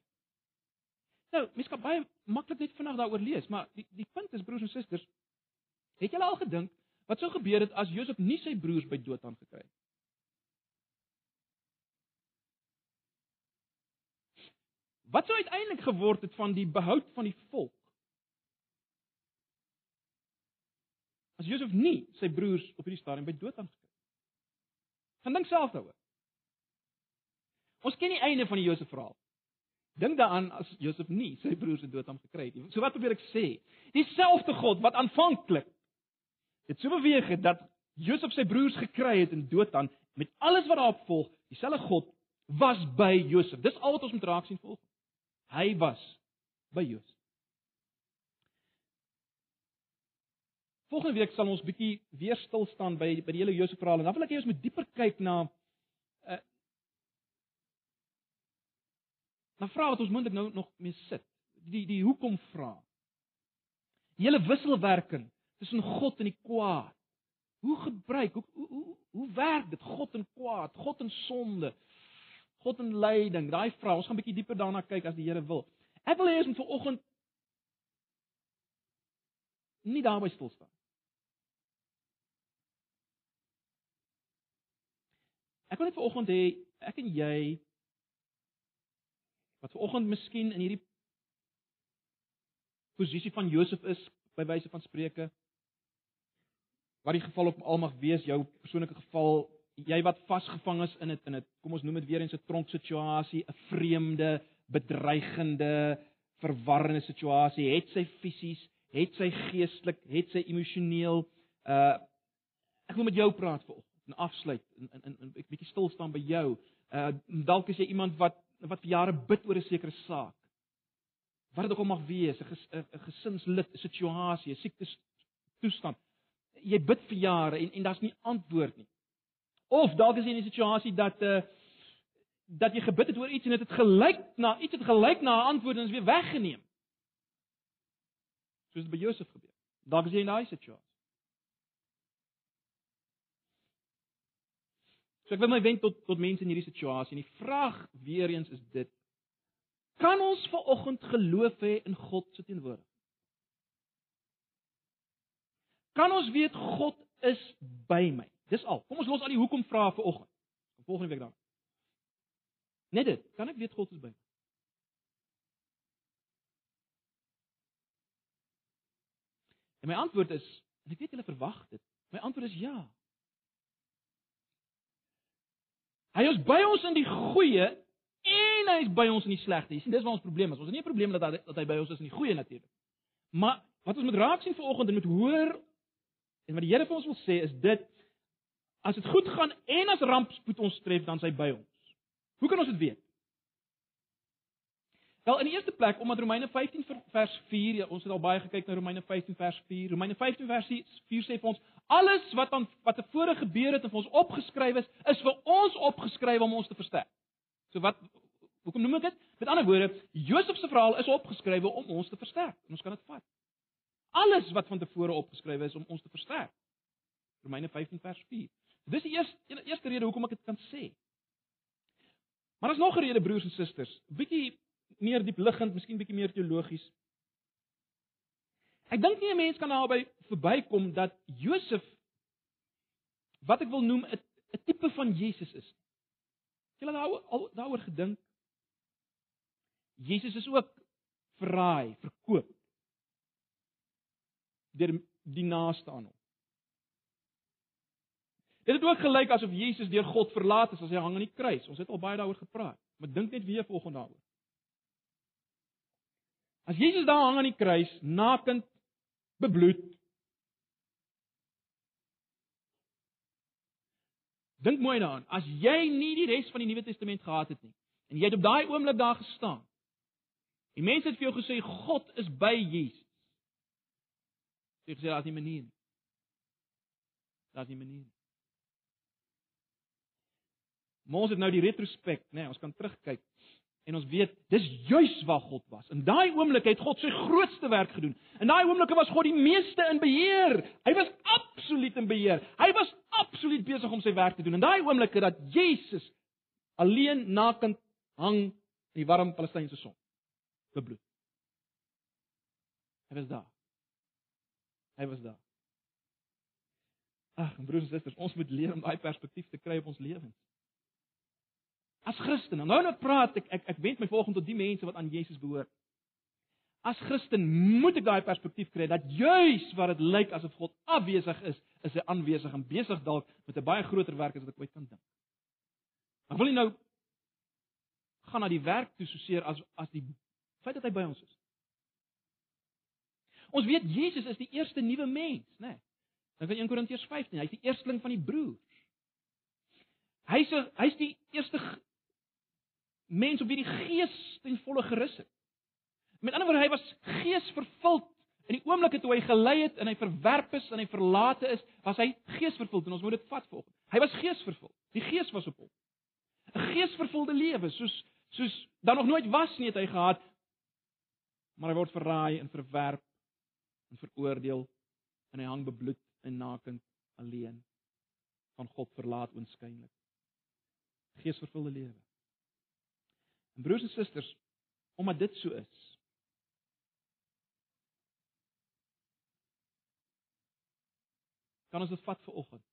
Nou, mens kan baie maklik net vinnig daaroor lees, maar die die punt is broers en susters, het julle al gedink wat sou gebeur het as Josef nie sy broers by Dothan gekry het? Wat sou uiteindelik geword het van die behoud van die volk? As Josef nie sy broers op hierdie stadium by dood aangekry het. Gaan dink self daaroor. Ons ken die einde van die Josef verhaal. Dink daaraan as Josef nie sy broers in dood aangekry het nie. So wat probeer ek sê? Dieselfde God wat aanvanklik het so beweeg het dat Josef sy broers gekry het in Dothan met alles wat daarop volg, dieselfde God was by Josef. Dis al wat ons moet raak sien volgens. Hy was by Josef. Volgende week sal ons bietjie weer stil staan by by die hele Josef verhaal en dan wil ek hê ons moet dieper kyk na uh na vrae wat ons moontlik nou nog mee sit. Die die hoekom vra. Die hele wisselwerking tussen God en die kwaad. Hoe gebruik hoe hoe hoe werk dit God en kwaad, God en sonde? God en lyding, daai vrae, ons gaan bietjie dieper daarna kyk as die Here wil. Ek wil hê ons moet vanoggend nie daarby stil staan. Ek wil net vanoggend hê ek en jy wat vanoggend miskien in hierdie posisie van Josef is by wyse van spreuke wat die geval op almal wees jou persoonlike geval jy wat vasgevang is in dit in dit kom ons noem dit weer eens 'n tronksituasie, 'n vreemde, bedreigende, verwarrende situasie, het sy fisies, het sy geestelik, het sy emosioneel. Uh ek wil met jou praat vanoggend en afsluit en en en 'n bietjie stil staan by jou. Uh dalk is jy iemand wat wat vir jare bid oor 'n sekere saak. Wat dit ook al mag wees, 'n ges, gesinslid, 'n situasie, 'n siekte toestand. Jy bid vir jare en en daar's nie antwoord nie. Of dalk is jy in 'n situasie dat uh dat jy gebid het oor iets en dit het, het gelyk na iets het gelyk na 'n antwoord en is weer weggeneem. Soos by Josef gebeur. Dalk is jy in daai situasie. So ek wil my wend tot tot mense in hierdie situasie en die vraag weer eens is dit: Kan ons ver oggend geloof hê in God se teenwoordigheid? Kan ons weet God is by my? Dis al. Kom ons los al die hoekom vrae vir oggend. Kom volgende week dan. Net dit. Kan ek weet God is by my? En my antwoord is, en ek weet julle verwag dit. My antwoord is ja. Hy is by ons in die goeie en hy is by ons in die slegte. Jy sien, dis waar ons probleem is. Ons het nie 'n probleem dat hy dat hy by ons is in die goeie natuurlik. Maar wat ons moet raak sien vanoggend en moet hoor en wat die Here vir ons wil sê is dit As dit goed gaan en as rampspoed ons tref, dan sy by ons. Hoe kan ons dit weet? Wel, in die eerste plek, omdat Romeine 15 vers 4, ja, ons het al baie gekyk na Romeine 15 vers 4. Romeine 15 vers 4 sê vir ons alles wat aan wat tevore gebeur het en vir ons opgeskryf is, is vir ons opgeskryf om ons te versterk. So wat hoekom noem ek dit? Met ander woorde, Josef se verhaal is opgeskryf om ons te versterk. Ons kan dit vat. Alles wat van tevore opgeskryf is om ons te versterk. Romeine 15 vers 4. Dis die eerste eerste rede hoekom ek dit kan sê. Maar daar's nog 'n rede broers en susters, bietjie meer diep liggend, miskien bietjie meer teologies. Ek dink nie 'n mens kan daarby verbykom dat Josef wat ek wil noem 'n 'n tipe van Jesus is. Het julle daaroor daaroor gedink? Jesus is ook verraai, verkoop deur die naaste aan hom. Dit het ook gelyk asof Jesus deur God verlaat is as hy hang aan die kruis. Ons het al baie daaroor gepraat, maar dink net weer volgens daaroor. As Jesus daar hang aan die kruis, nakend, bebloed. Dink mooi daaraan. As jy nie die res van die Nuwe Testament gehad het nie en jy het op daai oomblik daar gestaan. Die mense het vir jou gesê God is by Jesus. Jy sê daar's nie manier nie. Daar's nie manier nie. Maar ons het nou die retrospek, nê, nee, ons kan terugkyk en ons weet dis juis waar God was. In daai oomblik het God sy grootste werk gedoen. In daai oomblik was God die meeste in beheer. Hy was absoluut in beheer. Hy was absoluut besig om sy werk te doen. In daai oomblik het dat Jesus alleen nakend hang in die warm Palestynse son. Bebloed. Hy was daar. Hy was daar. Ag, broers en susters, ons moet leer om daai perspektief te kry op ons lewens. As Christen, nou nou praat ek ek ek wend my volgende tot die mense wat aan Jesus behoort. As Christen moet ek daai perspektief kry dat juis waar dit lyk asof God afwesig is, is hy aanwesig en besig dalk met 'n baie groter werk as wat ek ooit kan dink. Maar wil jy nou gaan na die werk toe soseer as as die feit dat hy by ons is. Ons weet Jesus is die eerste nuwe mens, né? Nee. Dink aan 1 Korintiërs 15, hy's die eersteling van die broers. Hy's hy's die eerste mens op wie die Gees ten volle gerus het. Met ander woorde, hy was geesvervuld in die oomblik toe hy gelei het en hy verwerp is en hy verlate is, was hy geesvervuld en ons moet dit vat volgens. Hy was geesvervuld. Die Gees was op hom. 'n Geesvervulde lewe, soos soos dan nog nooit was nie het hy gehad. Maar hy word verraai en verwerp en veroordeel en hy hang bebloed en nakend alleen van God verlaat oënskynlik. Geesvervulde lewe. Broers en susters, omdat dit so is, kan ons dit vat vir oggend.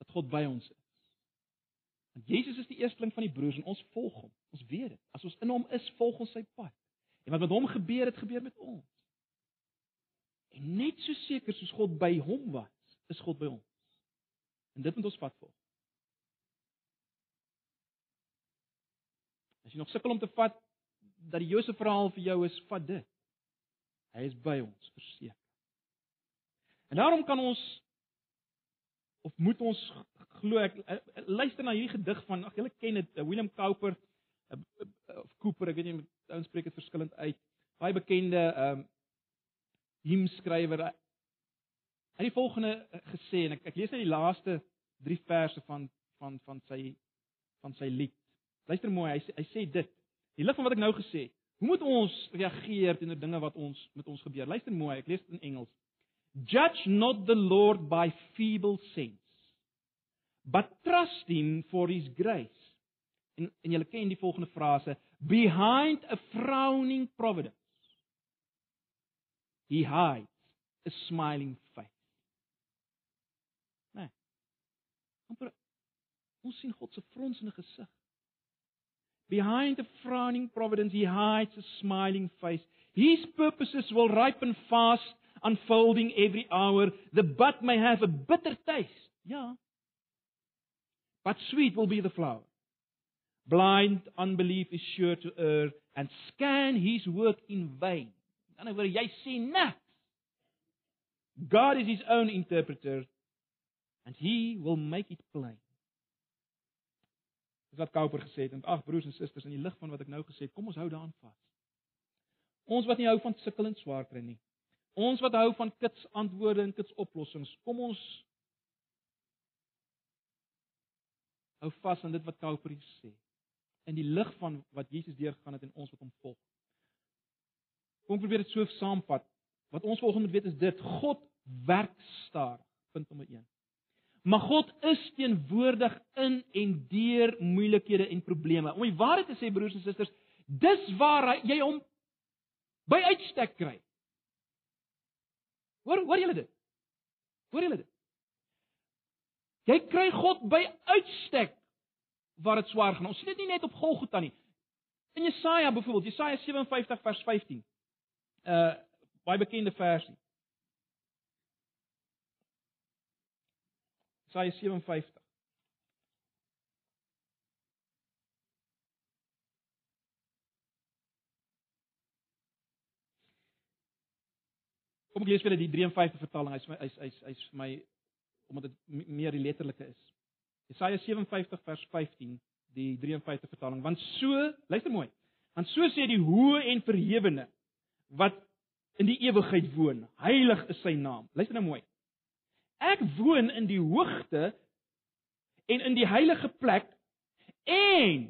Dat God by ons is. Want Jesus is die eersteling van die broers en ons volg hom. Ons weet dit. As ons in hom is, volg ons sy pad. En wat met hom gebeur het, gebeur met ons. En net so seker soos God by hom was, is God by ons. En dit moet ons vat volg. Jy nog sukkel om te vat dat die Josef verhaal vir jou is, vat dit. Hy is by ons, verseker. En daarom kan ons of moet ons glo ek luister na hierdie gedig van ag julle ken dit William Cowper of Cooper ek weet nie ouens spreek dit verskillend uit baie bekende ehm um, hymskrywer hy het die volgende gesê en ek ek lees net die laaste 3 verse van van van sy van sy lied Luister mooi, hy hy sê dit. Die lig van wat ek nou gesê het. Hoe moet ons reageer teenoor dinge wat ons met ons gebeur? Luister mooi, ek lees dit in Engels. Judge not the Lord by feeble sense, but trust him for his grace. En en jy ken die volgende frase, behind a frowning providence. He hides a smiling face. Nee. Amper ons sien God se fronsende gesig. Behind the frowning providence, he hides a smiling face. His purposes will ripen fast, unfolding every hour. The bud may have a bitter taste. Yeah. But sweet will be the flower. Blind unbelief is sure to err and scan his work in vain. In ander woorde, jy sien niks. God is his own interpreter and he will make it plain. Dis wat Kouper gesê het en ag broers en susters in die lig van wat ek nou gesê het, kom ons hou daaraan vas. Ons wat nie hou van sukkel en swaar kry nie. Ons wat hou van kits antwoorde en kits oplossings, kom ons hou vas aan dit wat Kouper sê. In die lig van wat Jesus deurgegaan het en ons wat hom volg. Kom probeer dit so saamvat. Wat ons volgende moet weet is dit: God werk stadig. Punt nommer 1. Maar God is teenwoordig in en deur moeilikhede en probleme. Om die waarheid te sê broers en susters, dis waar jy hom by uitstek kry. Hoor, hoor julle dit? Hoor julle dit? Jy kry God by uitstek waar dit swaar gaan. Ons sien dit nie net op Golgotha nie. In Jesaja byvoorbeeld, Jesaja 57 vers 15. Uh baie bekende versie. Jesaja 57 Kom ek lees vir julle die 53 vertaling. Hy's hy's hy's hy's vir my omdat dit meer die letterlike is. Jesaja 57 vers 15, die 53 vertaling. Want so, luister mooi. Want so sê die hoë en verhewene wat in die ewigheid woon. Heilig is sy naam. Luister nou mooi. Ek woon in die hoogte en in die heilige plek en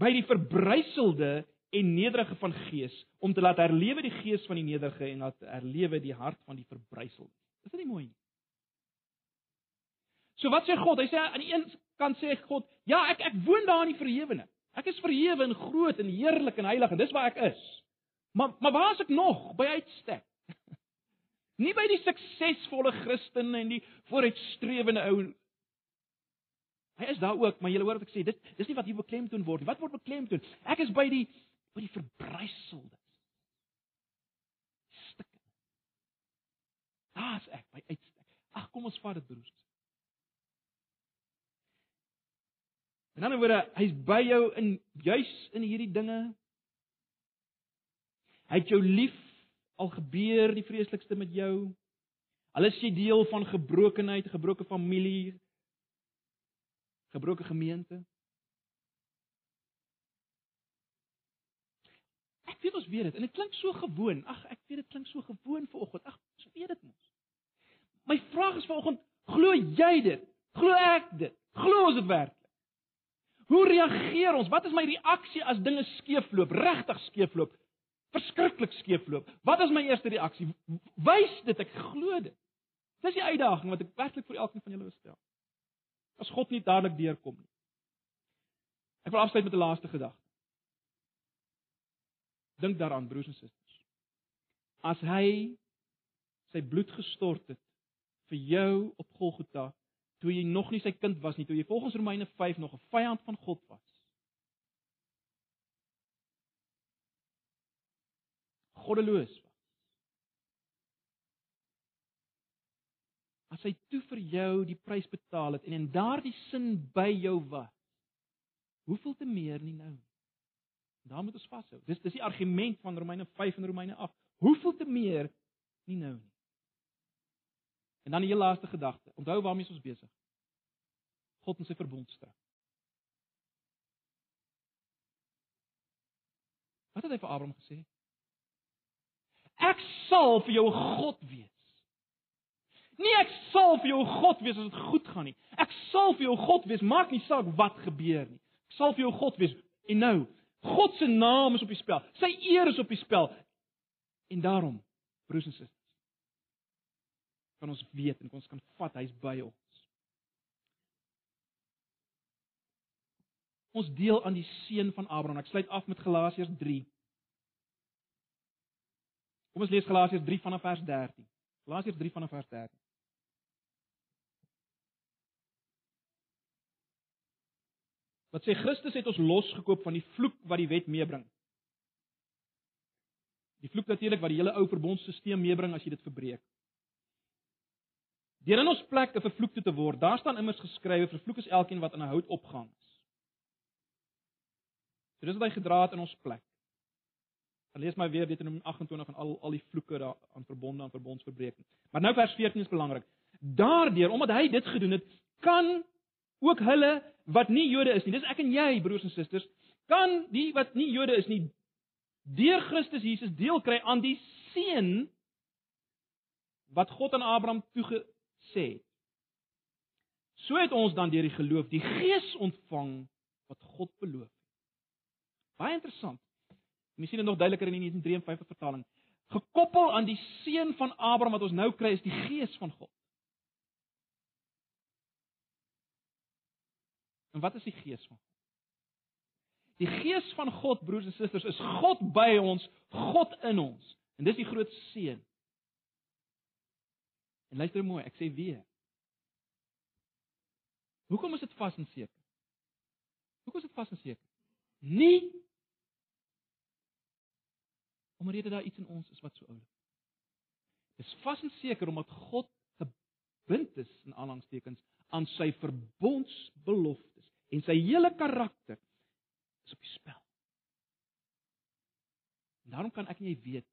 by die verbryselde en nederige van gees om te laat herlewe die gees van die nederige en laat herlewe die hart van die verbryselde. Is dit nie mooi nie? So wat sê God? Hy sê aan die een kant sê God, ja, ek ek woon daar in die verhewene. Ek is verhewe en groot en heerlik en heilig en dis waar ek is. Maar maar waar is ek nog by uitstek? Nie by die suksesvolle Christen en die vooruitstrewende ou Hy is daar ook, maar jy hoor wat ek sê, dit dis nie wat hier beklemtoon word nie. Wat word beklemtoon? Ek is by die by die verbryselde stukke. Daar's ek by uitstek. Ag, kom ons vat dit broers. En dan word hy's by jou in juis in hierdie dinge. Hy het jou lief al gebeur die vreeslikste met jou. Al is jy deel van gebrokenheid, gebroke familie, gebroke gemeente. Ek weet ons weet dit en dit klink so gewoon. Ag, ek weet dit klink so gewoon vir oggend. Ag, ons weet dit mos. My vraag is vanoggend, glo jy dit? Glo ek dit? Glo ons dit werklik? Hoe reageer ons? Wat is my reaksie as dinge skeefloop, regtig skeefloop? Verskriklik skeefloop. Wat is my eerste reaksie? Wys dit ek glo dit. Dis die uitdaging wat ek werklik vir elkeen van julle wil stel. As God nie dadelik deurkom nie. Ek wil afsluit met 'n laaste gedagte. Dink daaraan broers en susters. As hy sy bloed gestort het vir jou op Golgotha toe jy nog nie sy kind was nie, toe jy volgens Romeine 5 nog 'n vyand van God was. Goddeloos was. As hy toe vir jou die prys betaal het en in daardie sin by jou was. Hoeveel te meer nie nou nie? Daar moet ons vashou. Dis dis die argument van Romeine 5 en Romeine 8. Hoeveel te meer nie nou nie. En dan die heel laaste gedagte. Onthou waarmee ons besig. God en sy verbond straf. Wat het hy vir Abraham gesê? Ek sal vir jou God wees. Nie ek sal vir jou God wees as dit goed gaan nie. Ek sal vir jou God wees, maak nie saak wat gebeur nie. Ek sal vir jou God wees. En nou, God se naam is op die spel. Sy eer is op die spel. En daarom, broers en susters, kan ons weet en ons kan vat hy's by ons. Ons deel aan die seën van Abraham. Ek sluit af met Galasiërs 3. Kom ons lees Galasiërs 3 vanaf vers 13. Galasiërs 3 vanaf vers 13. wat sê Christus het ons losgekoop van die vloek wat die wet meebring. Die vloek natuurlik wat die hele ou verbondstelsel meebring as jy dit verbreek. Deur in ons plek 'n vervloekte te word, daar staan immers geskrywe: "Vervloek is elkeen wat aan 'n hout opgehang is." So dis wat hy gedra het in ons plek. Dan lees my weer Deuteronomium 28 en al al die vloeke daar aan verbonde aan verbondsverbreeking. Maar nou vers 14 is belangrik. Daardeur, omdat hy dit gedoen het, kan ook hulle wat nie Jode is nie. Dis ek en jy, broers en susters, kan die wat nie Jode is nie deur Christus Jesus deel kry aan die seën wat God aan Abraham toegesê het. So het ons dan deur die geloof die Gees ontvang wat God beloof het. Baie interessant. Miskien nog duideliker in die 1953 vertaling. Gekoppel aan die seën van Abraham wat ons nou kry is die Gees van God. En wat is die Gees van God? Die Gees van God, broers en susters, is God by ons, God in ons. En dis die groot seën. En luister mooi, ek sê weer. Hoekom is dit vas en seker? Hoekom is dit vas en seker? Nie omdat daar iets in ons is wat so oulik. Dis vas en seker omdat God gebind is in aanhalingstekens aan sy verbondsbeloftes en sy hele karakter is op die spel. En daarom kan ek en jy weet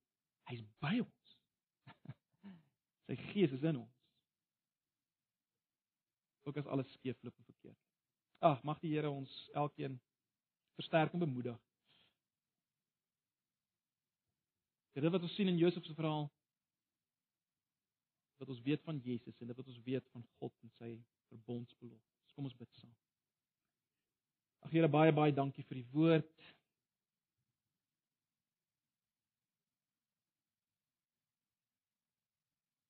hy's by ons. sy gees is in ons. Ook as alles skeefloop en verkeerd. Ag, mag die Here ons elkeen versterk en bemoedig. Dit wat ons sien in Josef se verhaal wat ons weet van Jesus en dit wat ons weet van God en sy verbondsbeloftes. Kom ons bid saam. Ag Here, baie baie dankie vir die woord.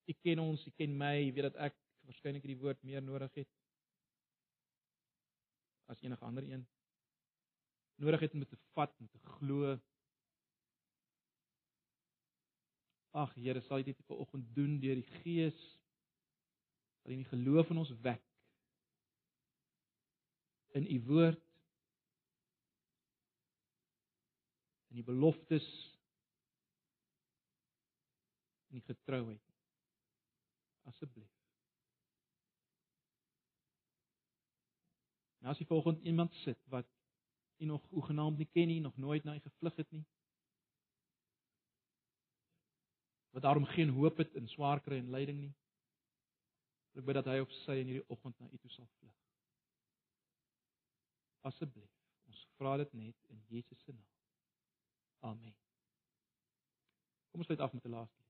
U ken ons, u ken my, u weet dat ek waarskynlik hierdie woord meer nodig het as enige ander een. Nodig het om te vat en te glo. Ag Here, sal U dit vanoggend doen deur die Gees? Sal U die geloof in ons wek in U woord? In die beloftes en die getrouheid. Asseblief. Nou as jy volgens iemand sit wat jy nog oegenaamd nie ken nie, nog nooit na hy gevlug het nie. Wat daarom geen hoop het in swaar kry en lyding nie. Ek bid dat hy of sy in hierdie oggend na U toe sal vlug. Asseblief, ons vra dit net in Jesus se naam. Amen. Kom ons sluit af met 'n laaste